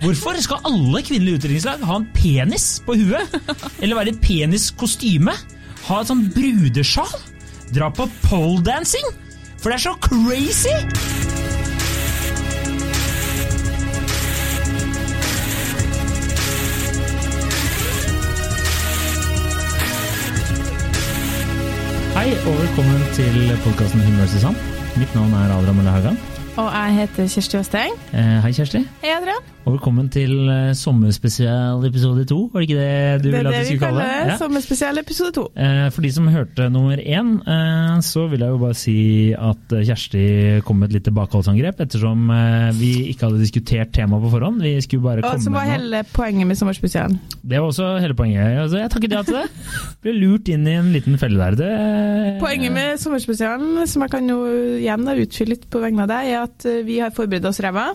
Hvorfor skal alle kvinnelige utdrikningslag ha en penis på huet? Eller være i peniskostyme? Ha et sånn brudesjal? Dra på poledancing? For det er så crazy! Hei og velkommen til podkasten i sand. Mitt navn er Adrian Mølle Haugan. Og jeg heter Kjersti Vesteng. Eh, hei, Kjersti. Hei, Adrian. Og velkommen til eh, sommerspesial episode to. Var det ikke det du Det ville er at det vi vi skulle kalle kaller det? Ja. sommerspesial episode to. Eh, For de som hørte nummer én, eh, så vil jeg jo bare si at Kjersti kom med et litt tilbakeholdsangrep, ettersom vi ikke hadde diskutert temaet på forhånd. Vi skulle bare Og komme som var hele poenget med sommerspesialen. Det var også hele poenget. Jeg takket ja til det. Ble lurt inn i en liten felle der. Det, Poenget med sommerspesialen, som jeg kan jo igjen utfylle litt på vegne av deg, er at vi har forberedt oss ræva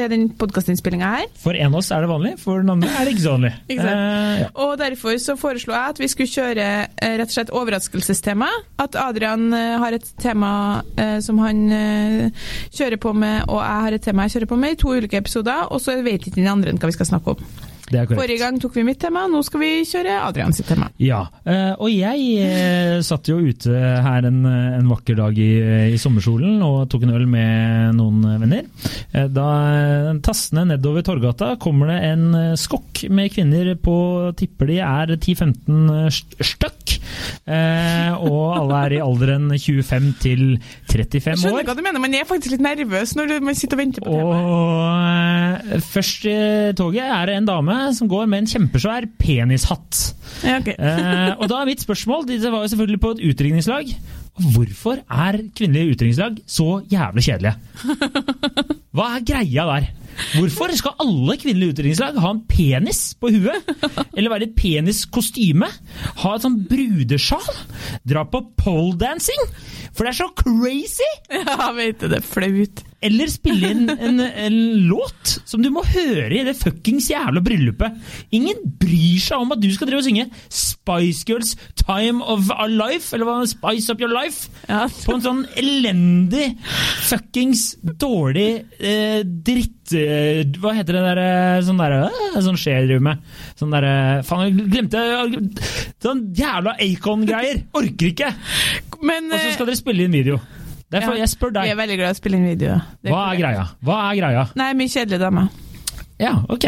til den podkastinnspillinga her. For en av oss er det vanlig, for den andre er det ikke så vanlig. Ikke? Eh, ja. Og derfor så foreslo jeg at vi skulle kjøre eh, rett og slett overraskelsestema. At Adrian eh, har et tema eh, som han eh, kjører på med, og jeg har et tema jeg kjører på med, i to ulike episoder, og så vet ikke den andre hva vi skal snakke om. Det er korrekt. Forrige gang tok vi mitt tema, nå skal vi kjøre Adrian sitt tema. Ja, eh, og jeg eh, satt jo ute her en, en vakker dag i, i sommersolen og tok en øl med noen venner. Eh, Da eh, tassende nedover Torgata kommer det en eh, skokk med kvinner på tipper de er 10-15 st- stykk. Eh, Og alle er i alderen 25 til 35 Jeg skjønner hva du mener, men jeg er faktisk litt nervøs når man sitter og venter på temaet. Og eh, først i toget er det en dame som går med en kjempesvær penishatt. Ja, okay. Eh, og da er mitt spørsmål Det var jo selvfølgelig på et utringningslag Hvorfor er kvinnelige utringningslag så jævlig kjedelige? Hva er greia der? Hvorfor skal alle kvinnelige utdrikningslag ha en penis på huet? Eller være i et peniskostyme? Ha et sånn brudesjal? Dra på poledancing? For det er så crazy! Ja, vet du, det er flaut. Eller spille inn en, en låt som du må høre i det fuckings jævla bryllupet. Ingen bryr seg om at du skal drive og synge Spice Girls Time of Our Life, eller hva, Spice Up Your Life, Ja. på en sånn elendig, fuckings dårlig eh, dritt... Eh, hva heter det der eh, sånn derre eh, Sånn skjer jeg driver med. Sånn derre Faen, jeg glemte Sånn jævla Acon-greier! Orker ikke! Men Og så skal dere spille inn video. Derfor ja, jeg spør Vi deg. er veldig glad i å spille inn video. Er Hva er greia? Hva er greia? Nei, mye kjedelige damer. Ja, ok.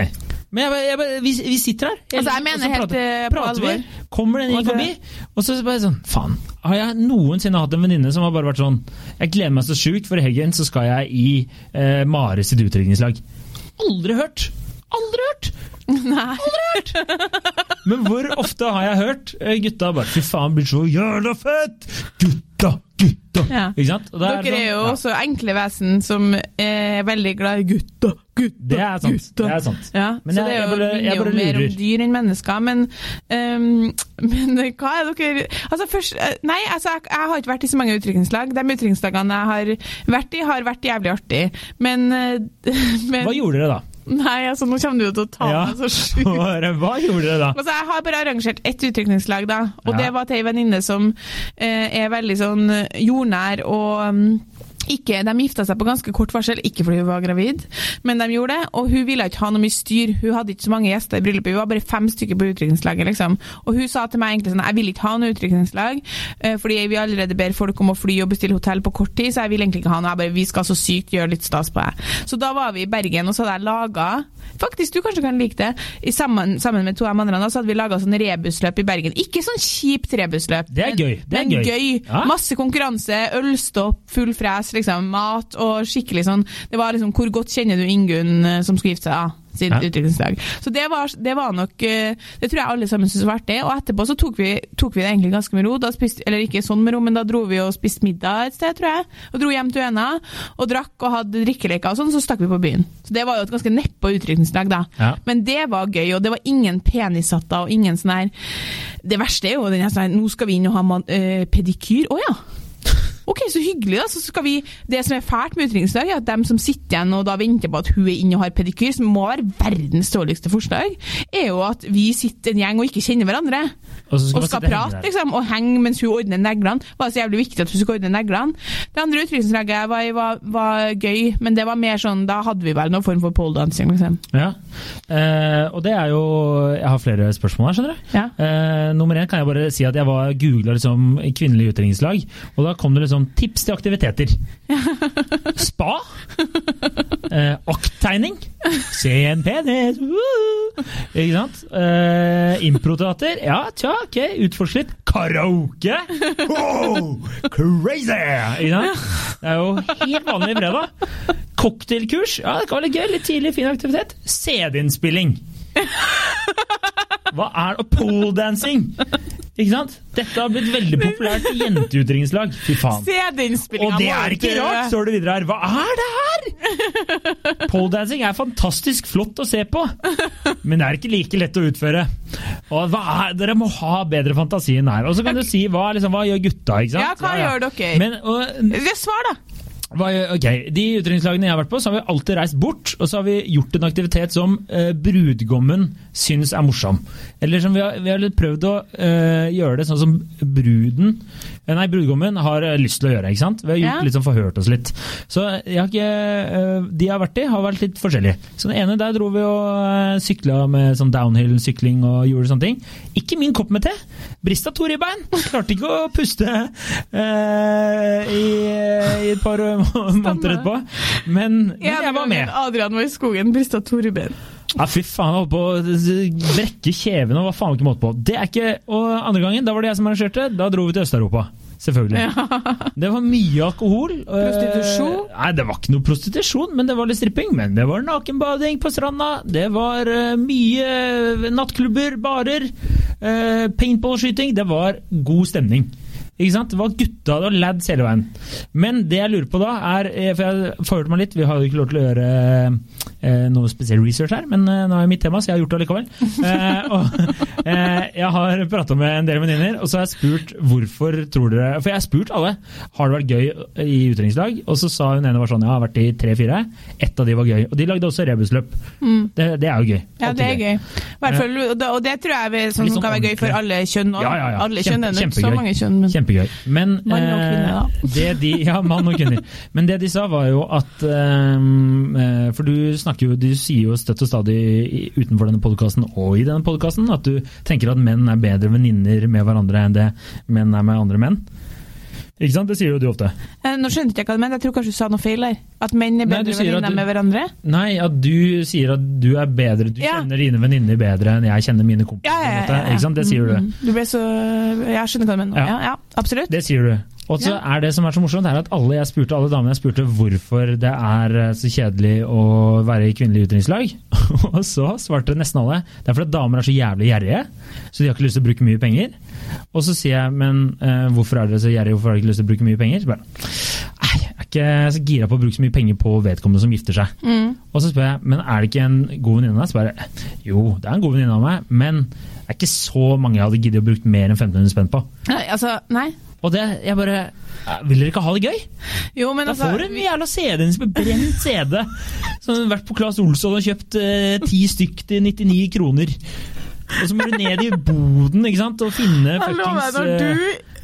Men jeg, jeg, vi, vi sitter her. Altså, jeg mener helt, prater, eh, prater vi. Kommer den inn forbi, og så bare sånn Faen, har jeg noensinne hatt en venninne som har bare vært sånn Jeg gleder meg så sjukt, for i helgen så skal jeg i eh, Mare sitt utdrikningslag. Aldri hørt! Aldri hørt! Nei. Men hvor ofte har jeg hørt eh, gutta bare Fy faen, blir så jævla fett! Gutta, gutta! Ja. Ikke sant? Da Dere er jo også ja. enkle vesen som er veldig glad i gutta, gutta, Det er sant. gutta. Det er sant. Ja, Men så jeg- det er jeg jo, bare- jeg bare lurer. mer om dyr enn mennesker. Men, um, men hva er dere Altså først, eh, Nei, altså, jeg, jeg har ikke vært i så mange utdrikningslag. De utdrikningslagene jeg har vært i, har vært jævlig artig. Men, eh, men Hva gjorde dere da? Nei, altså, nå kommer du til å ta Ja. meg så sjukt. Hva gjorde dere da? Altså, jeg har bare arrangert ett utrykningslag, da. Og Ja. det var til ei venninne som eh, er veldig sånn jordnær og mm, ikke, De gifta seg på ganske kort varsel, ikke fordi hun var gravid, men de gjorde det. Og hun ville ikke ha noe mye styr. Hun hadde ikke så mange gjester i bryllupet, Hun var bare fem stykker på utdrikningslaget. Liksom. Og hun sa til meg egentlig sånn Jeg vil ikke ha noe utdrikningslag, eh, fordi vi allerede ber folk om å fly og bestille hotell på kort tid, så jeg vil egentlig ikke ha noe. Jeg bare, vi skal så sykt gjøre litt stas på det. Så da var vi i Bergen, og så hadde jeg laga Faktisk, du kanskje kan like det. I sammen, sammen med to av de andre så hadde vi laga sånn rebusløp i Bergen. Ikke sånn kjipt rebusløp, Det er men, gøy, det er men gøy. gøy. Ja. Masse konkurranse, ølstopp, full fres, liksom, mat og skikkelig sånn Det var liksom Hvor godt kjenner du Ingunn eh, som skulle gifte seg? da? sin Ja. utviklingslag. Så det var, det var nok eh, Det tror jeg alle sammen syntes var artig. Og etterpå så tok vi, tok vi det egentlig ganske med ro. Da spiste, eller ikke sånn med ro, men da dro vi og spiste middag et sted, tror jeg. Og dro hjem til Øna og drakk og hadde drikkeleker og sånn, så stakk vi på byen. Så det var jo et ganske neppe utviklingslag, da. Ja. Men det var gøy, og det var ingen penishatter og ingen sånn her Det verste er jo den her sånn Nå skal vi inn og ha man, øh, pedikyr. Å ja! Ok, så hyggelig, da. Så skal vi Det som er fælt med utringningsdag, er at dem som sitter igjen og da venter på at hun er inne og har pedikyr, som må være verdens dårligste forslag, er jo at vi sitter en gjeng og ikke kjenner hverandre. Og skal Og skal prate, liksom, og henge mens hun ordner neglene. Det var så jævlig viktig at hun skulle ordne neglene. Det andre utdrikningslaget var var, var gøy, men det var mer sånn Da hadde vi vel noen form for poledancing, liksom. Ja. Eh, og det er jo Jeg har flere spørsmål her, skjønner du. Ja. Eh, nummer én kan jeg bare si at jeg var googla liksom kvinnelig utdrikningslag, og da kom det liksom tips til aktiviteter. Spa. Eh, akttegning. Se en penis. Woo! Ikke sant? Eh, Improteater. Ja, tja, ok. Utforsk litt. Karaoke. Wow, crazy! Ikke sant? Det er jo helt vanlig fredag. Cocktailkurs. Ja, det kan være litt gøy. Litt tidlig, fin aktivitet. CD-innspilling. Hva er det? Poledancing! Ikke sant? Dette har blitt veldig populært i jenteutdrikningslag. Fy faen. Se den Og det er ikke rart, står det videre her. Hva er det her?! Poledancing er fantastisk flott å se på, men det er ikke like lett å utføre. Og er, dere må ha bedre fantasi enn her. Og så kan du si hva, liksom, hva gjør gutta? ikke sant? Ja, hva gjør dere? Men, og, Svar, da! Ok, De utdrikningslagene jeg har vært på, så har vi alltid reist bort, og så har vi gjort en aktivitet som eh, brudgommen syns er morsom. Eller som vi har, vi har prøvd å eh, gjøre det sånn som bruden eh, Nei, brudgommen har eh, lyst til å gjøre, ikke sant? Vi har gjort Ja. litt sånn forhørt oss litt. Så jeg har ikke, eh, de jeg har vært i, har vært litt forskjellige. Så den ene der dro vi og uh, sykla med sånn downhill-sykling og gjorde sånne ting. Ikke min kopp med te. Brista to ribbein. Klarte ikke å puste eh, i, i et par måneder etterpå. Men, men jeg var med. Adrian var i skogen, brista to ribbein. Ja, fy faen, jeg holdt på å brekke kjeven og hva faen var ikke måte på. Det er ikke, og andre gangen, da var det jeg som arrangerte, da dro vi til Øst-Europa. Selvfølgelig. Det var mye alkohol. eh, Prostitusjon? Nei, det var ikke noe prostitusjon, men det var litt stripping. Men det var nakenbading på stranda, det var eh, mye nattklubber, barer, uh, paintballskyting. Det var god stemning. Ikke sant? Det var gutta, og lads hele veien. Men det jeg lurer på da, er eh, For jeg forhørte meg litt, vi har jo ikke lov til å gjøre eh, noe spesiell research her, men eh, nå er det mitt tema, så jeg har gjort det allikevel. Eh, og eh, jeg har prata med en del venninner, og så har jeg spurt hvorfor tror dere For jeg har spurt alle har det vært gøy i utdrikningslag, og så sa hun ene var sånn ja, jeg har vært i tre-fire. Ett av de var gøy. Og de lagde også rebusløp. Det, det er jo gøy. Mm. Ja, det er gøy. Fall, og det- tror jeg er sånn som sånn kan være gøy for alle kjønn. Og Ja, ja, ja. Alle Kjempe- kjønn er ikke så mange kjønn, men Kjempegøy. Men, Mann og kvinne, eh, da. det de, ja, mann og kvinner. Men det de sa, var jo at ehm, eh, For du snakker jo, du sier jo støtt og stadig utenfor denne podkasten og i denne podkasten at du tenker at menn er bedre venninner med hverandre enn det menn er med andre menn. Ikke sant? Det sier jo du ofte. Eh, Nå skjønte jeg hva du mente, jeg tror kanskje du sa noe feil der. At menn er bedre venninner med hverandre. Nei, at du sier at du er bedre Du Ja. kjenner dine venninner bedre enn jeg kjenner mine kompiser. Ja, ja, ja, ja. Ikke sant? Det sier du. Mm, Du ble så Jeg skjønner hva du mener. Ja, ja, absolutt. Det sier du. Og så er det som er så morsomt, er at alle jeg spurte, alle damene jeg spurte hvorfor det er eh, så kjedelig å være i kvinnelig utenrikslag, Og så svarte nesten alle det er fordi damer er så jævlig gjerrige, så de har ikke lyst til å bruke mye penger. Og så sier jeg men eh, hvorfor er dere så gjerrige, hvorfor har dere ikke lyst til å bruke mye penger? Så bare, jeg er ikke så gira på å bruke så mye penger på vedkommende som gifter seg. Mm. Og så spør jeg men er det ikke en god venninne av deg? Så bare jo, det er en god venninne av meg, men det er ikke så mange jeg hadde giddet å bruke mer enn 1500 spenn på. Nei, altså, nei. Og det, jeg bare eh, Vil dere ikke ha det gøy? Jo, men Da altså får du en jævla CD, en brent CD. Som har vært på Claes Olsson og kjøpt eh, ti stykk til 99 kroner. Og så må du ned i boden ikke sant, og finne fuckings eh,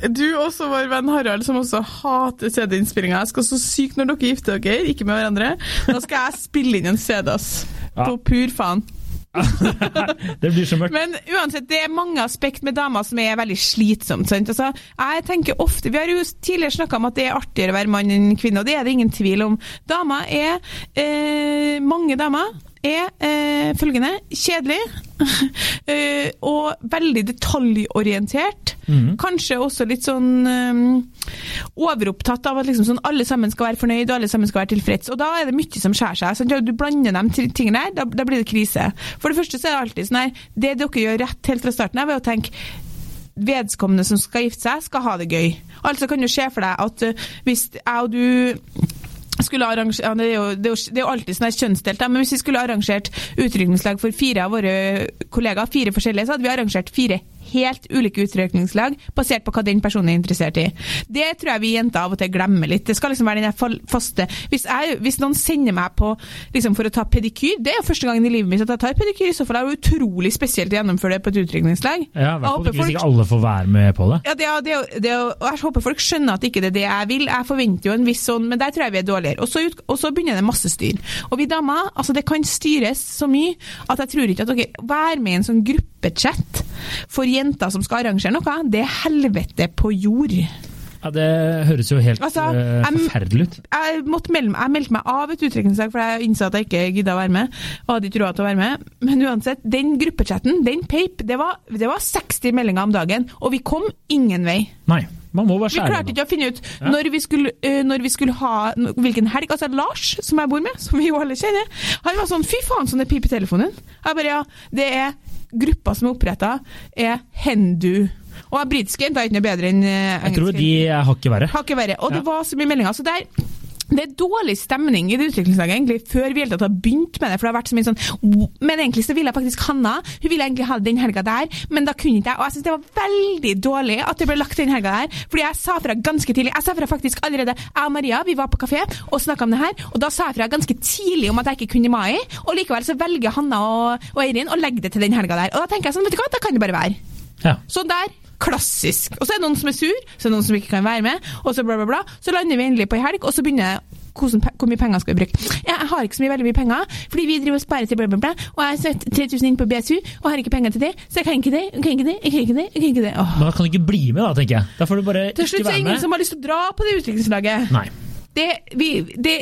du, du også vår venn Harald, som også hater CD-innspillinga. Jeg skal så sykt når dere gifter dere, ikke med hverandre. Da skal jeg spille inn en CD, ass. Ja. På pur faen. Det blir så mørkt. Men uansett, det er mange aspekt med damer som er veldig slitsomt. Altså, jeg tenker ofte, Vi har jo tidligere snakka om at det er artigere å være mann enn kvinne, og det er det ingen tvil om. Damer er eh, Mange damer er eh, følgende kjedelig eh, og veldig detaljorientert. Mm. Kanskje også litt sånn um, overopptatt av at liksom sånn, alle sammen skal være fornøyd og alle sammen skal være tilfreds. Og da er det mye som skjærer seg. Sant? Du blander de ti- tingene der, da, da blir det krise. For det første så er det alltid sånn her Det dere gjør rett helt fra starten av, er å tenke vedkommende som skal gifte seg, skal ha det gøy. Altså kan du se for deg at eh, hvis jeg og du ja, det, er jo, det, er jo, det er jo alltid sånn her kjønnsdelt, men hvis vi skulle arrangert utrykningslag for fire av våre kollegaer, fire forskjellige, så hadde vi arrangert fire helt ulike utrykningslag basert på hva den personen er interessert i. Det tror jeg vi jenter av og til glemmer litt. Det skal liksom være den faste Hvis, jeg, hvis noen sender meg på liksom for å ta pedikyr, det er jo første gangen i livet mitt at jeg tar pedikyr, i så fall er det utrolig spesielt å gjennomføre det på et utrykningslag. Ja, hvert fall hvis ikke alle får være med på det. Ja, det, er- det, er- det, er- og Jeg håper folk skjønner at ikke det er det jeg vil. Jeg forventer jo en viss sånn, men der tror jeg vi er dårligere. Og så, ut, og så begynner det masse styr. Og vi damer, altså det kan styres så mye at jeg tror ikke at dere Vær med i en sånn gruppechat for jenter som skal arrangere noe. Det er helvete på jord. Ja, Det høres jo helt Altså, eh, jeg- forferdelig ut. Jeg, melde, jeg meldte meg av et utdrikningslag, for jeg innså at jeg ikke gidda å være med. Og hadde ikke råd til å være med. Men uansett, den gruppechatten, den peip, det var, det var 60 meldinger om dagen. Og vi kom ingen vei. Nei, Vi klarte ikke å finne ut Ja. når, vi skulle, eh, når vi skulle ha hvilken helg. Altså Lars, som jeg bor med, som vi jo alle kjenner, han var sånn Fy faen, sånn er pipetelefonen. Jeg bare ja, det er gruppa som er oppretta, er Hendu. Og britiske jenter er ikke noe bedre enn engelske. Jeg tror de er hakket verre. Har ikke verre. Og det var så mye meldinger. Så der, det er dårlig stemning i det utviklingslaget egentlig, før vi har begynt med det. For det har vært så mye sånn Men egentlig så ville jeg faktisk Hanna. Hun ville egentlig ha den helga der, men da kunne ikke jeg. Og jeg syns det var veldig dårlig at det ble lagt den helga der. Fordi jeg sa fra ganske tidlig. Jeg sa fra faktisk allerede Jeg og Maria vi var på kafé og snakka om det her, og da sa jeg fra ganske tidlig om at jeg ikke kunne mai. Og likevel så velger Hanna og, og Eirin å legge det til den helga der. Og da tenker jeg sånn, vet du hva, da kan det bare være. Ja. Sånn der. Klassisk. Og så er det noen som er sur, så er det noen som ikke kan være med, og så bla, bla, bla. Så lander vi endelig på ei helg, og så begynner hvordan, hvor mye penger skal vi bruke? Ja, jeg har ikke så mye veldig mye penger, fordi vi driver og sparer til bla, bla, bla, og jeg har satt 3000 inn på BSU, og har ikke penger til det, så jeg kan ikke det, jeg kan ikke det, jeg kan ikke det, jeg kan ikke det. Åh. Men da kan du ikke bli med, da, tenker jeg. Da får du bare Til slutt er det ingen som har lyst til å dra på det utviklingslaget. Nei. Det, vi, det,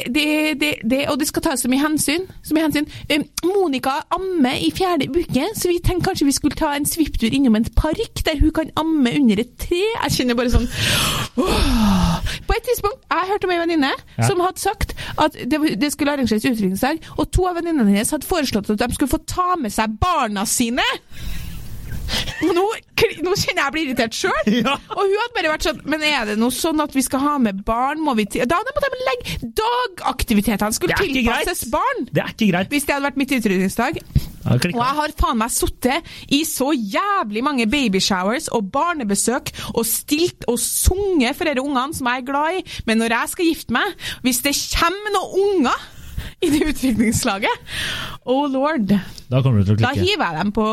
det, og det skal tas så mye hensyn. Så mye hensyn. Um, Monica ammer i fjerde uke, så vi tenkte kanskje vi skulle ta en svipptur innom en park der hun kan amme under et tre. Jeg kjenner bare sånn åh. På et tidspunkt jeg hørte om ei venninne Ja. som hadde sagt at det, det skulle arrangeres utviklingsdag, og to av venninnene hennes hadde foreslått at de skulle få ta med seg barna sine. Nå, nå kjenner jeg jeg blir irritert sjøl. Ja. Og hun hadde bare vært sånn Men er det noe sånn at vi skal ha med barn? Må vi til Da måtte de legge Dagaktivitetene skulle tilpasses barn! Det er ikke greit. Hvis det hadde vært mitt utrydningsdag. Og jeg har faen meg sittet i så jævlig mange babyshowers og barnebesøk og stilt og sunget for disse ungene som jeg er glad i, men når jeg skal gifte meg, hvis det kommer noen unger i det utviklingslaget Oh lord. Da kommer du til å Da hiver jeg dem på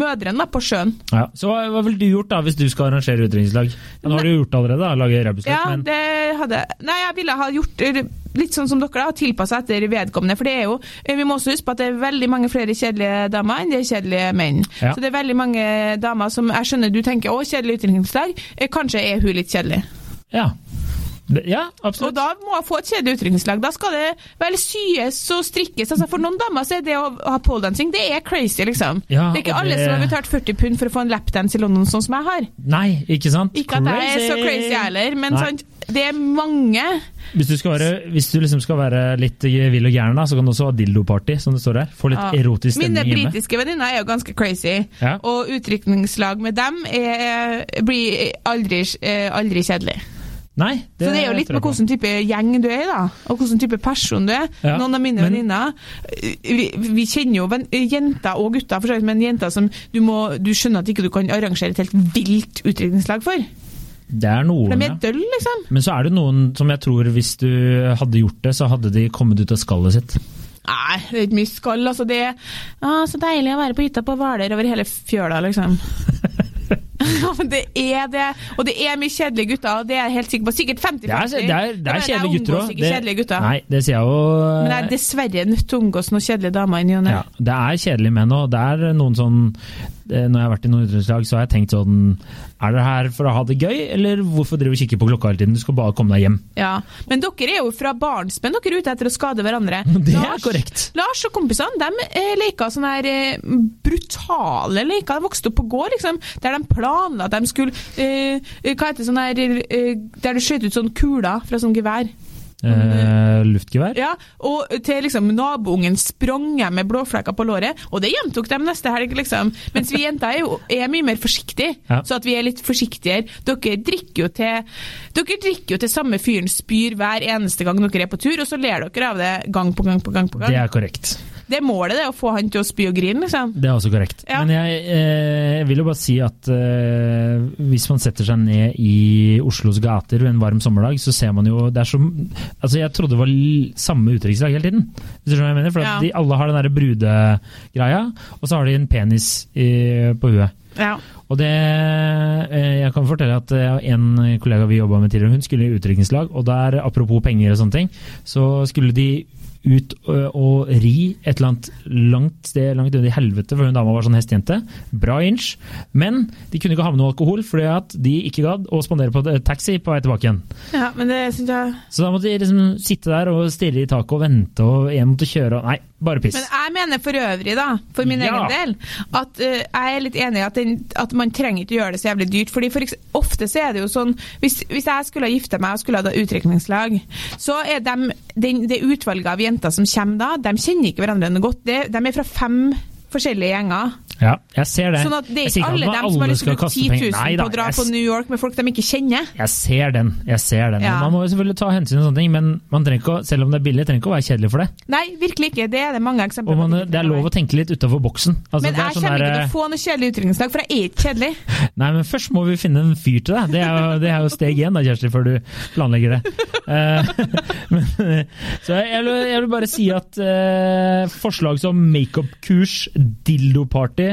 mødrene på sjøen. Ja. Så hva, hva ville du gjort da, hvis du skal arrangere utdrikningslag? Nå har du gjort det allerede, da, lage rebuslag, Ja, men det hadde Nei, jeg ville ha gjort litt sånn som dere, da, tilpassa etter vedkommende. For det er jo eh, Vi må også huske på at det er veldig mange flere kjedelige damer enn det er kjedelige menn. Ja. Så det er veldig mange damer som Jeg skjønner du tenker å, kjedelig utdrikningslag. Eh, Kanskje er hun litt kjedelig. ja. Det- absolutt. Og da må jeg få et kjedelig utrykningslag. Da skal det vel syes og strikkes. Altså For noen damer så er det å ha poledancing det er crazy, liksom. Ja, det er ikke alle det- som har betalt 40 pund for å få en lapdance i London, sånn som jeg har. Nei, ikke sant? Ikke at jeg er så crazy heller, men sant, det er mange. Hvis du, skal være, hvis du liksom skal være litt vill og gæren, da, så kan du også ha dildoparty, som det står her. Få litt Ja. erotisk Mine stemning hjemme. britiske venninner er jo ganske crazy, Ja. og utrykningslag med dem er, blir aldri, eh, aldri kjedelig. Nei, Så det er jo litt med hvilken type gjeng du er i, da, og hvilken type person du er. Ja, Noen av mine men- venninner eh, vi, vi kjenner jo ven, jenter og gutter, for så vidt, men jenter som du, må, du skjønner at ikke du kan arrangere et helt vilt utdrikningslag for. Det er noen, De er døll, liksom. Men så er det noen som jeg tror hvis du hadde gjort det, så hadde de kommet ut av skallet sitt. Nei, det er ikke mye skall. Altså det er ah, så deilig å være på hytta på Hvaler over hele fjøla, liksom. Ja, men det er det. Og det er mye kjedelige gutter, det er jeg helt sikker på. Sikkert 50-50. Det er, det er, det er kjedelige gutter òg. Kjedelige gutter. Nei, det sier jeg jo. Men jeg er dessverre nødt til å omgås noen kjedelige damer i ny og ne. Ja, det er kjedelige menn òg. Det er noen sånn Når jeg har vært i idrettslag, så har jeg tenkt sånn Er dere her for å ha det gøy, eller hvorfor driver du og kikker på klokka hele tiden? Du skal bare komme deg hjem. Ja. Men dere er jo fra barnsben, dere er ute etter å skade hverandre. Det er Lars- korrekt. Lars og kompisene de eh, leker sånne her eh, brutale leker. De vokste opp på gård, liksom, der de planla at de skulle eh, eh, Hva heter det sånn her eh, Der du skjøt ut sånn kuler fra sånn gevær. Eh, luftgevær? Ja, og til liksom naboungen sprang jeg med blåflekker på låret, og det gjentok de neste helg, liksom. Mens vi jenter er jo er mye mer forsiktige, Ja. så at vi er litt forsiktigere. Dere drikker jo til Dere drikker jo til samme fyren spyr hver eneste gang dere er på tur, og så ler dere av det gang på gang på gang på gang. Det er korrekt. Det er målet, det, å få han til å spy og grine, liksom. Det er også korrekt. Ja. Men jeg, eh, vil jo bare si at eh, hvis man setter seg ned i Oslos gater ved en varm sommerdag, så ser man jo det er som altså Jeg trodde det var samme utenrikslag hele tiden. Hvis du skjønner hva jeg mener? For Ja. de alle har den derre brudegreia, og så har de en penis i, på huet. Ja. Og det eh, Jeg kan fortelle at eh, en kollega vi jobba med tidligere, hun skulle i utdrikningslag, og der, apropos penger og sånne ting, så skulle de ut og ri et eller annet langt sted langt under i helvete, for hun dama var sånn hestejente. Bra inch. Men de kunne ikke ha med noe alkohol, fordi at de ikke gadd å spandere på taxi på vei tilbake igjen. ja, men det synes jeg Så da måtte de liksom sitte der og stirre i taket og vente, og en måtte kjøre og Nei, bare piss. Men jeg mener for øvrig, da, for min Ja. egen del, at uh, jeg er litt enig i at, den, at man trenger ikke gjøre det så jævlig dyrt. fordi for eksempel, Ofte så er det jo sånn Hvis, hvis jeg skulle ha gifta meg og skulle ha utdrikningslag, så er de, den, det utvalget av jenter som kommer da, de kjenner ikke hverandre godt. Det, de er fra fem forskjellige gjenger. Ja, jeg ser det. Sånn at det er ikke alle dem som har lyst til å bruke kaste 10 000 Nei da, på å dra jeg på New York med folk de ikke kjenner. Jeg ser den, jeg ser den. Ja. Man må jo selvfølgelig ta hensyn til sånne ting, men man trenger ikke, å- selv om det er billig, trenger ikke å være kjedelig for det. Nei, virkelig ikke. Det er det mange eksempler på. det er lov å tenke litt utafor boksen. Altså, Men det er jeg sånn kommer ikke til å få noe kjedelig utrykningslag for jeg er ikke kjedelig. Nei, men først må vi finne en fyr til deg. Det er jo, det er jo steg én da, Kjersti, før du planlegger det. Eh, men, eh, så jeg vil, jeg vil bare si at uh, forslag som makeup-kurs, dildoparty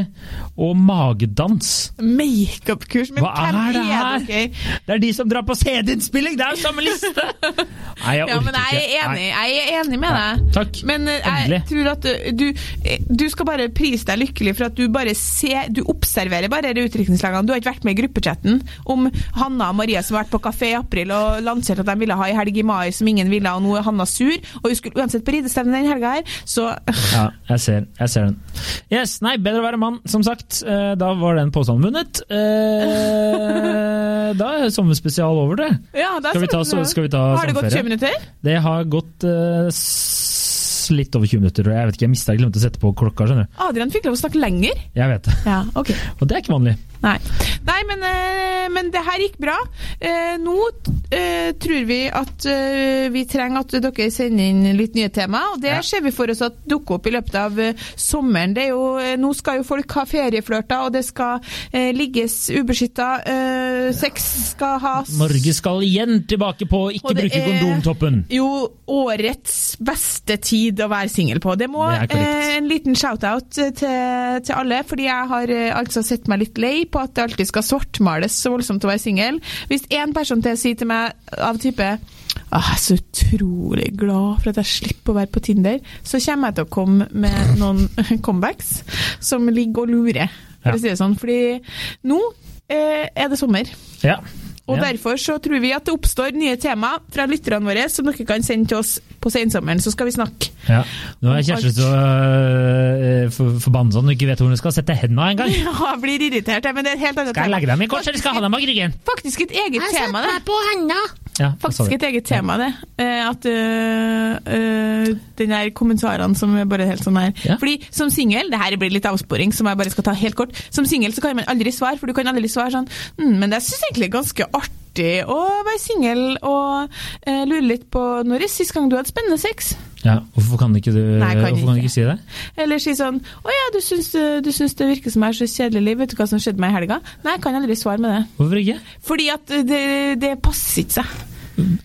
og magedans Makeupkurs? men Hva hvem er det her? dere? Det er de som drar på CD-innspilling! Det er jo samme liste! Nei, jeg Ja, orker men jeg er enig, jeg er enig med deg. Takk. Men eh, jeg Endelig. tror at du, du skal bare prise deg lykkelig for at du bare ser, du observerer bare de utdrikningslagene. Du har ikke vært med i gruppechatten om Hanna og Maria som har vært på kafé i april og lansert at de ville ha i helg i mai som ingen ville, og nå er Hanna sur, og hun skulle uansett på ridestevne den helga her, så Ja, jeg ser, jeg ser den. Yes, nei, bedre å være mann, som sagt. Eh, Da var den påstanden vunnet. Eh, Da er sommerspesial over, det. ja, det er Skal vi ta, så, skal vi ta Har det gått 20 minutter? Det har gått eh, litt over 20 minutter. Jeg vet ikke, jeg mista jeg glemte å sette på klokka. skjønner du. Adrian fikk lov å snakke lenger. Jeg vet det. Ja, ok. Og det er ikke vanlig. Nei, Nei men, eh, men det her gikk bra. Eh, nå eh, tror vi at vi trenger at dere sender inn litt nye tema, og det Ja. ser vi for oss at dukker opp i løpet av sommeren. Det er jo, nå skal jo folk ha ferieflørter, og det skal ligges ubeskytta. Sex skal has. Norge skal igjen tilbake på ikke bruke kondomtoppen. Jo, årets beste tid å være singel på. Det må Det en liten shout-out til, til alle, fordi jeg har eh, altså sett meg litt lei på at det alltid skal svartmales så voldsomt å være singel. Hvis én person til sier til meg av type jeg er så utrolig glad for at jeg slipper å være på Tinder. Så kommer jeg til å komme med noen comebacks som ligger og lurer, for å si det sånn. Fordi nå er det sommer. Ja. Og Ja. derfor så tror vi at det oppstår nye tema fra lytterne våre som dere kan sende til oss på sensommeren, så skal vi snakke. Ja. Nå er Kjersti så uh, for, forbanna at hun ikke vet hvor hun skal sette hendene engang. Ja, jeg blir irritert, men det er et helt annet Skal jeg legge dem i kors, eller skal jeg ha dem bak ryggen? Faktisk et eget tema, det. på henda. Ja, jeg Faktisk et eget tema, det. Eh, At øh, øh, den der kommentarene som er bare helt sånn her. Ja. Fordi som singel, det her blir litt avsporing, som jeg bare skal ta helt kort. Som singel så kan man aldri svare, for du kan aldri svare sånn mm, Men det syns egentlig er ganske artig å være singel og eh, lure litt på når er sist gang du hadde spennende sex? Ja, hvorfor kan ikke du Nei, kan hvorfor kan du ikke. ikke si det? Eller si sånn Å ja, du syns, du syns det virker som jeg har så kjedelig liv. Vet du hva som skjedde meg i helga? Nei, jeg kan aldri svare med det. Hvorfor ikke? Fordi at det, det passer ikke seg.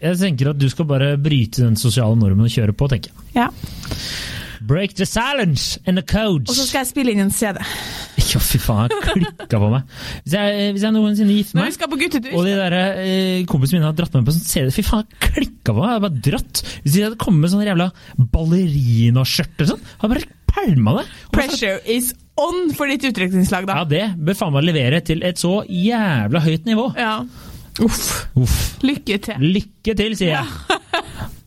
Jeg tenker at du skal bare bryte den sosiale normen og kjøre på, tenker jeg. Ja. Break the silence and the codes. Og så skal jeg spille inn en CD. Ja, fy faen, jeg klikka på meg. Hvis jeg, hvis jeg noensinne gifter meg. Og de der, eh, kompisene mine har dratt meg med på sånn CD. Fy faen, jeg klikka på meg. Jeg hadde bare dratt. Hvis de hadde kommet med sånn jævla ballerinaskjørt eller sånn, hadde bare pælma det. Og så- Pressure is on for ditt utdrikningslag, da. Ja, det bør faen meg levere til et så jævla høyt nivå. Ja. Uff. Uff. Lykke til. Lykke til, sier jeg.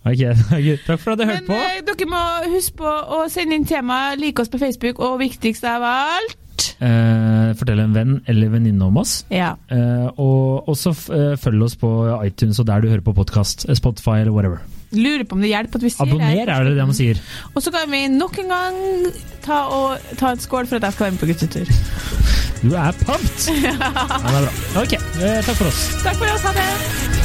Ok, ok, takk for at du Men hørte på. eh, dere må huske på å sende inn tema, like oss på Facebook, og viktigst av alt Eh, fortell en venn eller venninne om oss. Ja. Eh, og også eh, følg oss på iTunes og der du hører på podkast. Spotify eller whatever. Lurer på om det hjelper at vi sier Abonner, er det det man sier. Og så kan vi nok en gang ta, og, ta en skål for at jeg skal være med på guttetur. Du er pumped! Ja, det er bra. Ok, eh, takk for oss. Takk for oss, ha det!